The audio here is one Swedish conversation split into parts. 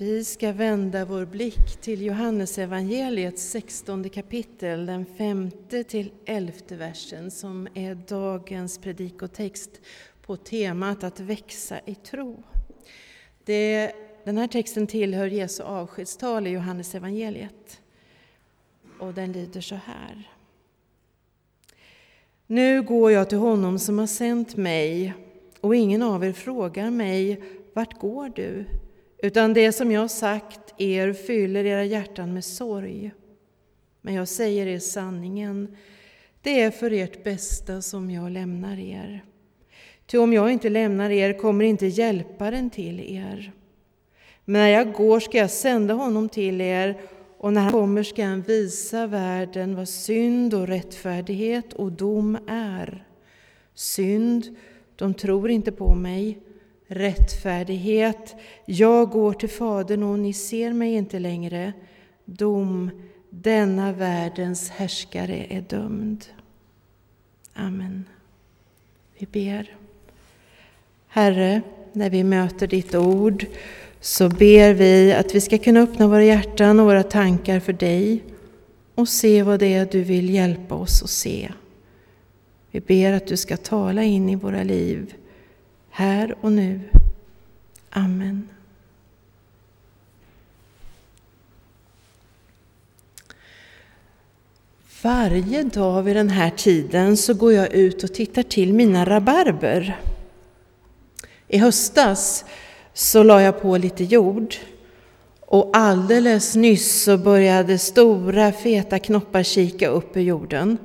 Vi ska vända vår blick till Johannesevangeliets 16 kapitel, den femte till elfte versen som är dagens predikotext på temat att växa i tro. Det, den här texten tillhör Jesu avskedstal i Johannesevangeliet och den lyder så här. Nu går jag till honom som har sänt mig och ingen av er frågar mig, vart går du? Utan det som jag sagt er fyller era hjärtan med sorg. Men jag säger er sanningen, det är för ert bästa som jag lämnar er. Ty om jag inte lämnar er kommer inte Hjälparen till er. Men när jag går ska jag sända honom till er, och när han kommer ska han visa världen vad synd och rättfärdighet och dom är. Synd, de tror inte på mig rättfärdighet. Jag går till Fadern och ni ser mig inte längre. Dom, denna världens härskare är dömd. Amen. Vi ber. Herre, när vi möter ditt ord så ber vi att vi ska kunna öppna våra hjärtan och våra tankar för dig och se vad det är du vill hjälpa oss att se. Vi ber att du ska tala in i våra liv här och nu. Amen. Varje dag vid den här tiden så går jag ut och tittar till mina rabarber. I höstas så la jag på lite jord och alldeles nyss så började stora feta knoppar kika upp ur jorden.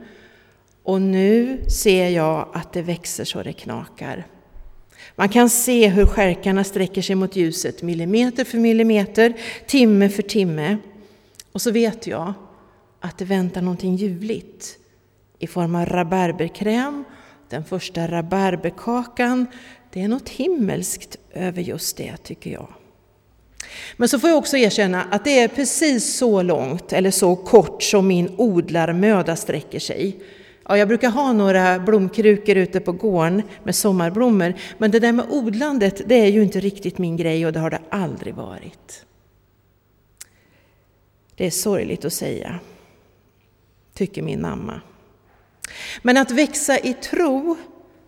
Och nu ser jag att det växer så det knakar. Man kan se hur skärkarna sträcker sig mot ljuset millimeter för millimeter, timme för timme. Och så vet jag att det väntar någonting ljuvligt i form av rabarberkräm, den första rabarberkakan. Det är något himmelskt över just det, tycker jag. Men så får jag också erkänna att det är precis så långt eller så kort som min odlarmöda sträcker sig. Ja, jag brukar ha några blomkrukor ute på gården med sommarblommor, men det där med odlandet, det är ju inte riktigt min grej och det har det aldrig varit. Det är sorgligt att säga, tycker min mamma. Men att växa i tro,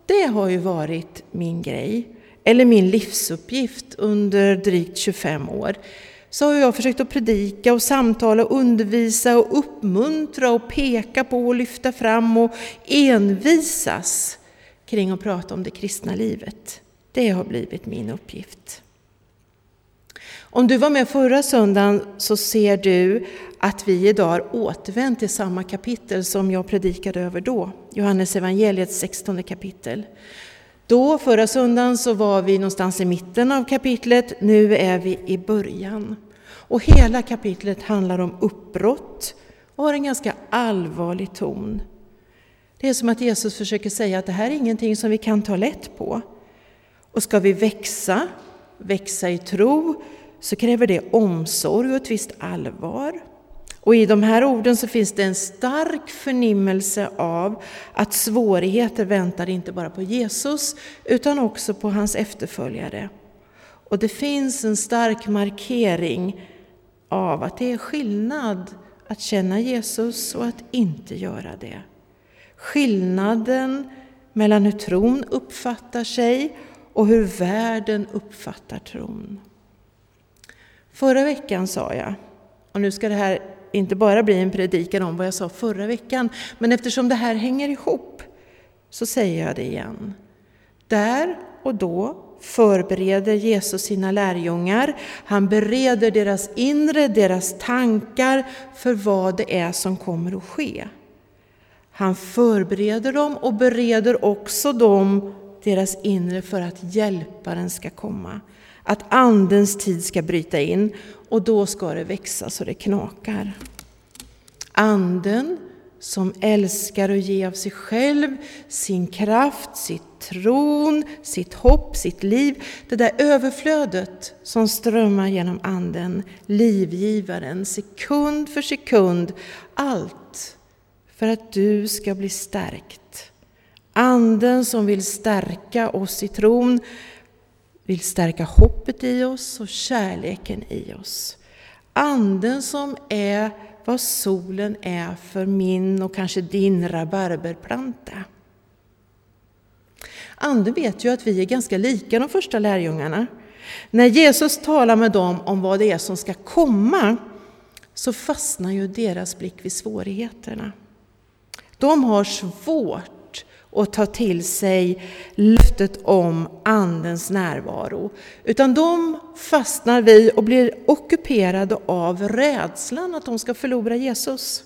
det har ju varit min grej, eller min livsuppgift under drygt 25 år så har jag försökt att predika och samtala och undervisa och uppmuntra och peka på och lyfta fram och envisas kring att prata om det kristna livet. Det har blivit min uppgift. Om du var med förra söndagen så ser du att vi idag har återvänt till samma kapitel som jag predikade över då, Johannes evangeliets 16 kapitel. Då, förra söndagen, så var vi någonstans i mitten av kapitlet, nu är vi i början. Och hela kapitlet handlar om uppbrott och har en ganska allvarlig ton. Det är som att Jesus försöker säga att det här är ingenting som vi kan ta lätt på. Och ska vi växa, växa i tro, så kräver det omsorg och ett visst allvar. Och i de här orden så finns det en stark förnimmelse av att svårigheter väntar inte bara på Jesus utan också på hans efterföljare. Och det finns en stark markering av att det är skillnad att känna Jesus och att inte göra det. Skillnaden mellan hur tron uppfattar sig och hur världen uppfattar tron. Förra veckan sa jag, och nu ska det här inte bara bli en predikan om vad jag sa förra veckan, men eftersom det här hänger ihop så säger jag det igen. Där och då förbereder Jesus sina lärjungar. Han bereder deras inre, deras tankar för vad det är som kommer att ske. Han förbereder dem och bereder också dem, deras inre, för att hjälparen ska komma. Att Andens tid ska bryta in och då ska det växa så det knakar. Anden som älskar att ge av sig själv, sin kraft, sitt tron, sitt hopp, sitt liv. Det där överflödet som strömmar genom Anden, livgivaren, sekund för sekund. Allt för att du ska bli stärkt. Anden som vill stärka oss i tron vill stärka hoppet i oss och kärleken i oss. Anden som är vad solen är för min och kanske din rabarberplanta. Anden vet ju att vi är ganska lika de första lärjungarna. När Jesus talar med dem om vad det är som ska komma så fastnar ju deras blick vid svårigheterna. De har svårt och ta till sig löftet om Andens närvaro. Utan de fastnar vi och blir ockuperade av rädslan att de ska förlora Jesus.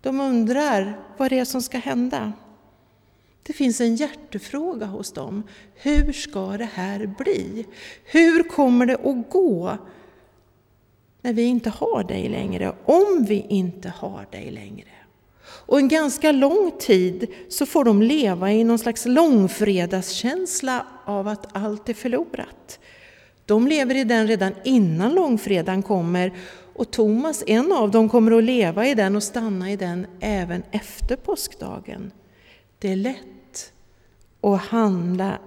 De undrar vad det är som ska hända. Det finns en hjärtefråga hos dem. Hur ska det här bli? Hur kommer det att gå när vi inte har dig längre? Om vi inte har dig längre? Och en ganska lång tid så får de leva i någon slags långfredagskänsla av att allt är förlorat. De lever i den redan innan långfredagen kommer och Thomas, en av dem, kommer att leva i den och stanna i den även efter påskdagen. Det är lätt att handla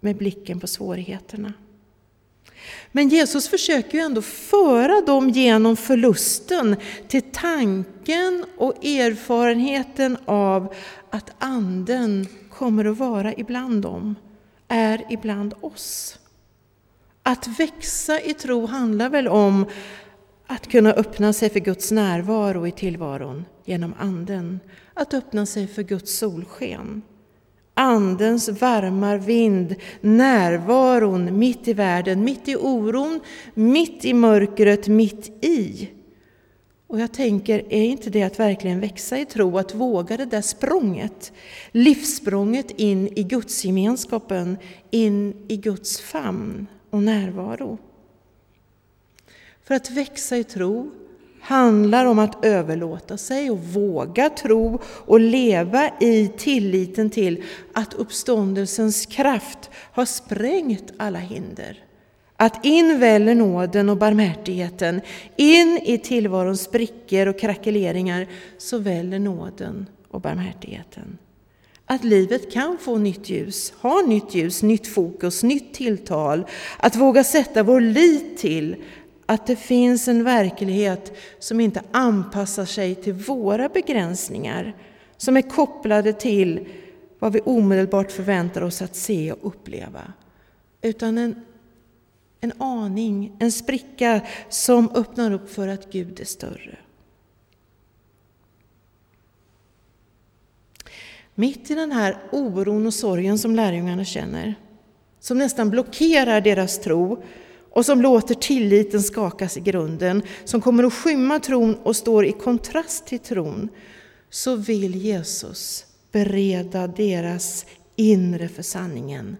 med blicken på svårigheterna. Men Jesus försöker ju ändå föra dem genom förlusten till tanken och erfarenheten av att Anden kommer att vara ibland dem, är ibland oss. Att växa i tro handlar väl om att kunna öppna sig för Guds närvaro i tillvaron genom Anden, att öppna sig för Guds solsken. Andens varma vind, närvaron mitt i världen, mitt i oron, mitt i mörkret, mitt i. Och jag tänker, är inte det att verkligen växa i tro, att våga det där språnget, livssprånget in i Guds gemenskapen, in i Guds famn och närvaro? För att växa i tro handlar om att överlåta sig och våga tro och leva i tilliten till att uppståndelsens kraft har sprängt alla hinder. Att in väller nåden och barmhärtigheten, in i tillvarons sprickor och krackeleringar så väller nåden och barmhärtigheten. Att livet kan få nytt ljus, ha nytt ljus, nytt fokus, nytt tilltal. Att våga sätta vår lit till att det finns en verklighet som inte anpassar sig till våra begränsningar, som är kopplade till vad vi omedelbart förväntar oss att se och uppleva. Utan en, en aning, en spricka som öppnar upp för att Gud är större. Mitt i den här oron och sorgen som lärjungarna känner, som nästan blockerar deras tro, och som låter tilliten skakas i grunden, som kommer att skymma tron och står i kontrast till tron, så vill Jesus bereda deras inre för sanningen.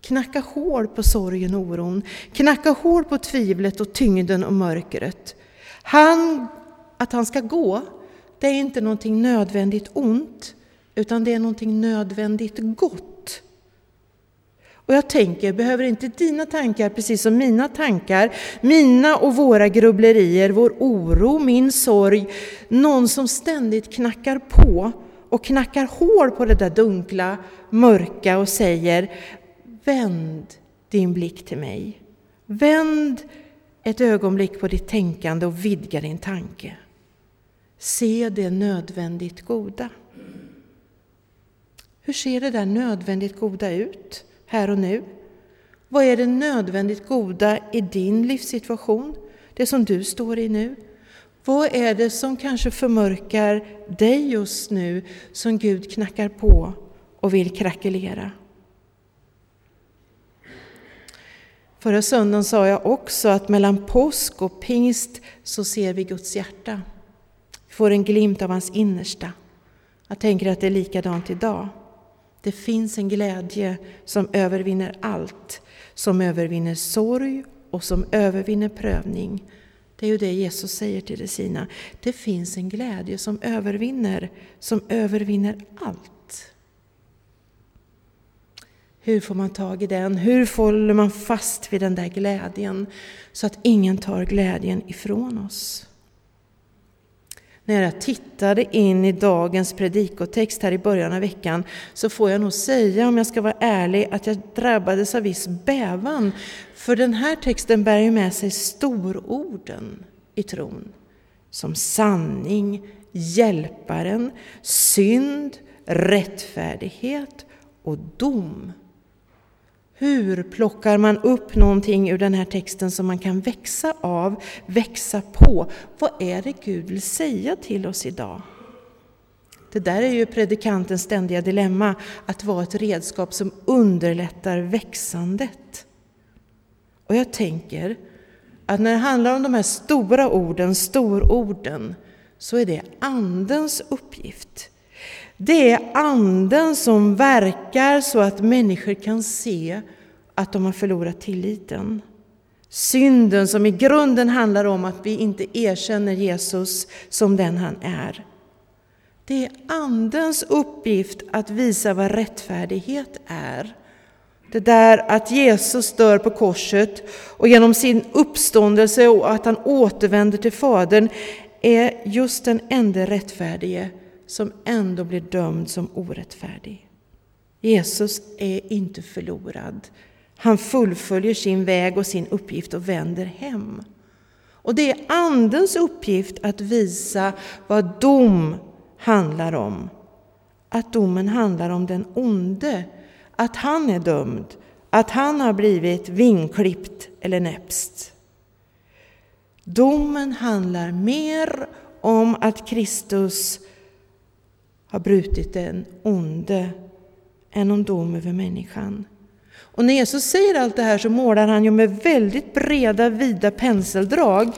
Knacka hål på sorgen och oron, knacka hål på tvivlet och tyngden och mörkret. Han, att han ska gå, det är inte någonting nödvändigt ont, utan det är någonting nödvändigt gott. Och jag tänker, behöver inte dina tankar, precis som mina tankar, mina och våra grubblerier, vår oro, min sorg, någon som ständigt knackar på och knackar hål på det där dunkla, mörka och säger Vänd din blick till mig. Vänd ett ögonblick på ditt tänkande och vidga din tanke. Se det nödvändigt goda. Hur ser det där nödvändigt goda ut? Här och nu? Vad är det nödvändigt goda i din livssituation, det som du står i nu? Vad är det som kanske förmörkar dig just nu, som Gud knackar på och vill krackelera? Förra söndagen sa jag också att mellan påsk och pingst så ser vi Guds hjärta. Vi får en glimt av hans innersta. Jag tänker att det är likadant idag. Det finns en glädje som övervinner allt, som övervinner sorg och som övervinner prövning. Det är ju det Jesus säger till de sina. Det finns en glädje som övervinner, som övervinner allt. Hur får man tag i den? Hur håller man fast vid den där glädjen så att ingen tar glädjen ifrån oss? När jag tittade in i dagens predikotext här i början av veckan så får jag nog säga, om jag ska vara ärlig, att jag drabbades av viss bävan. För den här texten bär ju med sig stororden i tron. Som sanning, hjälparen, synd, rättfärdighet och dom. Hur plockar man upp någonting ur den här texten som man kan växa av, växa på? Vad är det Gud vill säga till oss idag? Det där är ju predikantens ständiga dilemma, att vara ett redskap som underlättar växandet. Och jag tänker att när det handlar om de här stora orden, stororden, så är det Andens uppgift. Det är Anden som verkar så att människor kan se att de har förlorat tilliten. Synden som i grunden handlar om att vi inte erkänner Jesus som den han är. Det är Andens uppgift att visa vad rättfärdighet är. Det där att Jesus dör på korset och genom sin uppståndelse och att han återvänder till Fadern är just den enda rättfärdige som ändå blir dömd som orättfärdig. Jesus är inte förlorad. Han fullföljer sin väg och sin uppgift och vänder hem. Och det är Andens uppgift att visa vad dom handlar om. Att domen handlar om den onde, att han är dömd, att han har blivit vingklippt eller näpst. Domen handlar mer om att Kristus har brutit den onde än om dom över människan. Och när Jesus säger allt det här så målar han ju med väldigt breda, vida penseldrag.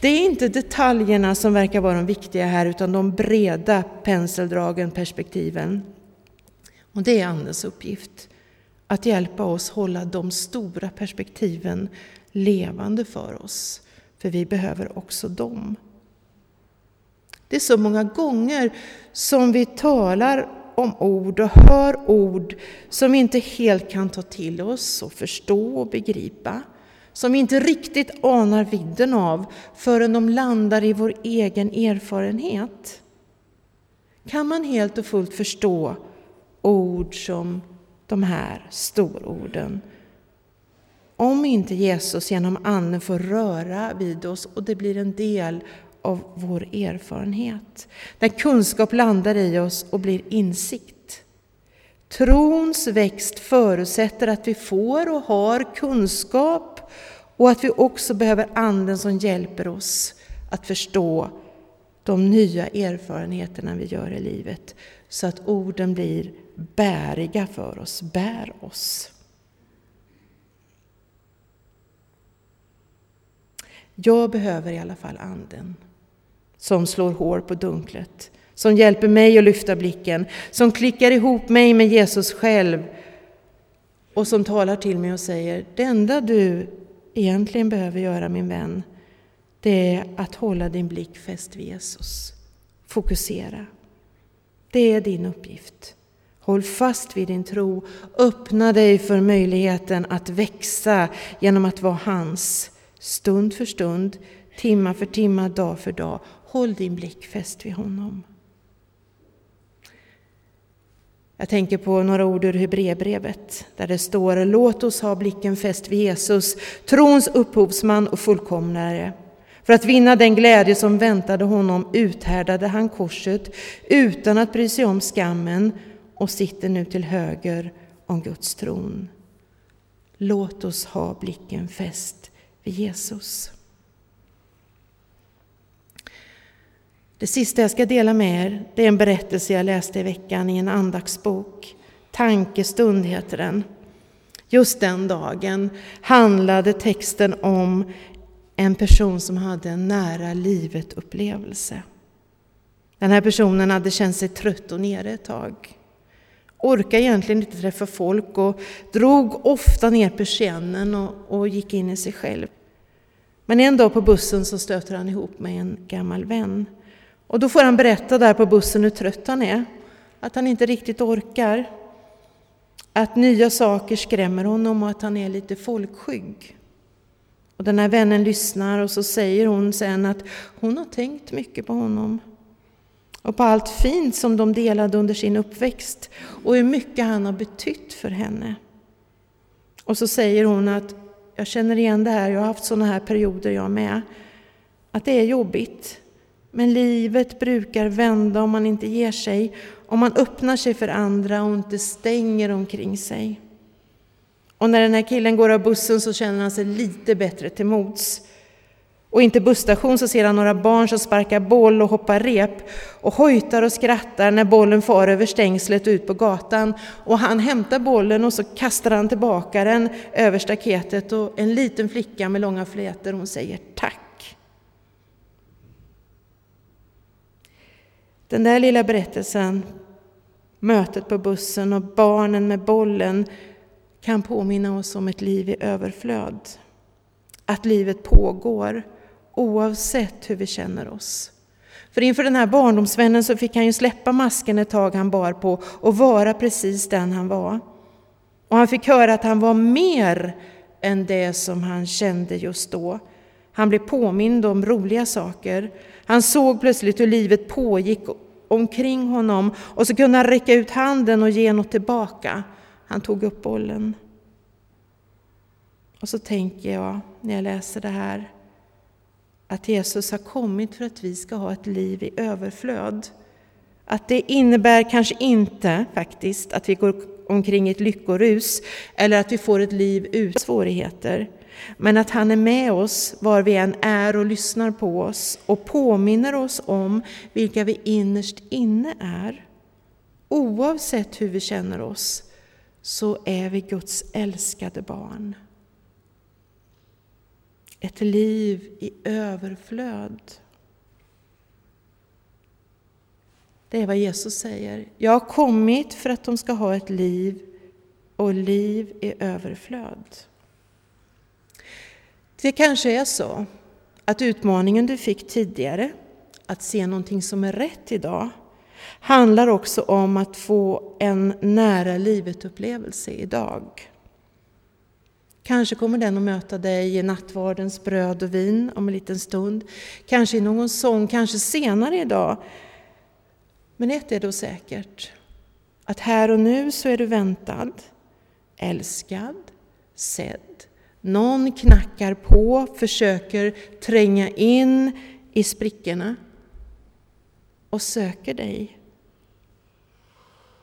Det är inte detaljerna som verkar vara de viktiga här, utan de breda penseldragen, perspektiven. Och det är Andens uppgift, att hjälpa oss hålla de stora perspektiven levande för oss, för vi behöver också dem. Det är så många gånger som vi talar om ord och hör ord som vi inte helt kan ta till oss och förstå och begripa. Som vi inte riktigt anar vidden av förrän de landar i vår egen erfarenhet. Kan man helt och fullt förstå ord som de här stororden om inte Jesus genom Anden får röra vid oss och det blir en del av vår erfarenhet. När kunskap landar i oss och blir insikt. Trons växt förutsätter att vi får och har kunskap och att vi också behöver Anden som hjälper oss att förstå de nya erfarenheterna vi gör i livet så att orden blir bäriga för oss, bär oss. Jag behöver i alla fall Anden som slår hår på dunklet, som hjälper mig att lyfta blicken, som klickar ihop mig med Jesus själv och som talar till mig och säger det enda du egentligen behöver göra min vän, det är att hålla din blick fäst vid Jesus. Fokusera. Det är din uppgift. Håll fast vid din tro. Öppna dig för möjligheten att växa genom att vara hans, stund för stund, timma för timma, dag för dag. Håll din blick fäst vid honom. Jag tänker på några ord ur Hebreerbrevet där det står Låt oss ha blicken fäst vid Jesus, trons upphovsman och fullkomnare. För att vinna den glädje som väntade honom uthärdade han korset utan att bry sig om skammen och sitter nu till höger om Guds tron. Låt oss ha blicken fäst vid Jesus. Det sista jag ska dela med er det är en berättelse jag läste i veckan i en andaktsbok. Tankestund heter den. Just den dagen handlade texten om en person som hade en nära livet-upplevelse. Den här personen hade känt sig trött och nere ett tag. Orkade egentligen inte träffa folk och drog ofta ner persiennen och, och gick in i sig själv. Men en dag på bussen så stöter han ihop med en gammal vän och då får han berätta där på bussen hur trött han är, att han inte riktigt orkar, att nya saker skrämmer honom och att han är lite folkskygg. Och den här vännen lyssnar och så säger hon sen att hon har tänkt mycket på honom. och på allt fint som de delade under sin uppväxt och hur mycket han har betytt för henne. Och så säger hon att jag känner igen det här, jag har haft sådana här perioder jag med. Att det är jobbigt. Men livet brukar vända om man inte ger sig, om man öppnar sig för andra och inte stänger omkring sig. Och när den här killen går av bussen så känner han sig lite bättre till mods. Och inte busstation så ser han några barn som sparkar boll och hoppar rep och hojtar och skrattar när bollen far över stängslet och ut på gatan. Och han hämtar bollen och så kastar han tillbaka den över staketet och en liten flicka med långa flätor hon säger tack. Den där lilla berättelsen, mötet på bussen och barnen med bollen kan påminna oss om ett liv i överflöd. Att livet pågår oavsett hur vi känner oss. För inför den här barndomsvännen så fick han ju släppa masken ett tag han bar på och vara precis den han var. Och han fick höra att han var mer än det som han kände just då. Han blev påmind om roliga saker. Han såg plötsligt hur livet pågick omkring honom och så kunde han räcka ut handen och ge något tillbaka. Han tog upp bollen. Och så tänker jag när jag läser det här att Jesus har kommit för att vi ska ha ett liv i överflöd. Att det innebär kanske inte faktiskt att vi går omkring i ett lyckorus eller att vi får ett liv utan svårigheter. Men att han är med oss var vi än är och lyssnar på oss och påminner oss om vilka vi innerst inne är. Oavsett hur vi känner oss så är vi Guds älskade barn. Ett liv i överflöd. Det är vad Jesus säger. Jag har kommit för att de ska ha ett liv och liv i överflöd. Det kanske är så att utmaningen du fick tidigare, att se någonting som är rätt idag, handlar också om att få en nära livet-upplevelse idag. Kanske kommer den att möta dig i nattvardens bröd och vin om en liten stund. Kanske i någon sång, kanske senare idag. Men ett är då säkert, att här och nu så är du väntad, älskad, sedd. Någon knackar på, försöker tränga in i sprickorna och söker dig.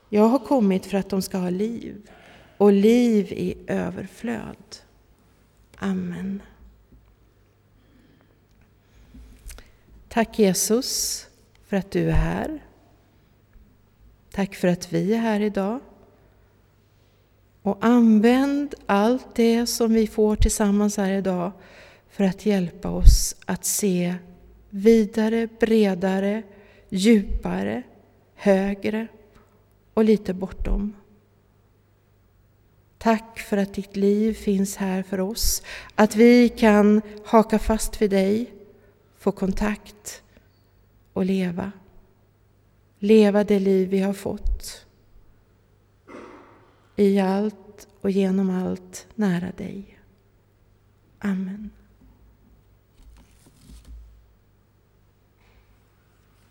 Jag har kommit för att de ska ha liv och liv i överflöd. Amen. Tack Jesus för att du är här. Tack för att vi är här idag. Och använd allt det som vi får tillsammans här idag för att hjälpa oss att se vidare, bredare, djupare, högre och lite bortom. Tack för att ditt liv finns här för oss, att vi kan haka fast vid dig, få kontakt och leva. Leva det liv vi har fått. I allt och genom allt nära dig. Amen.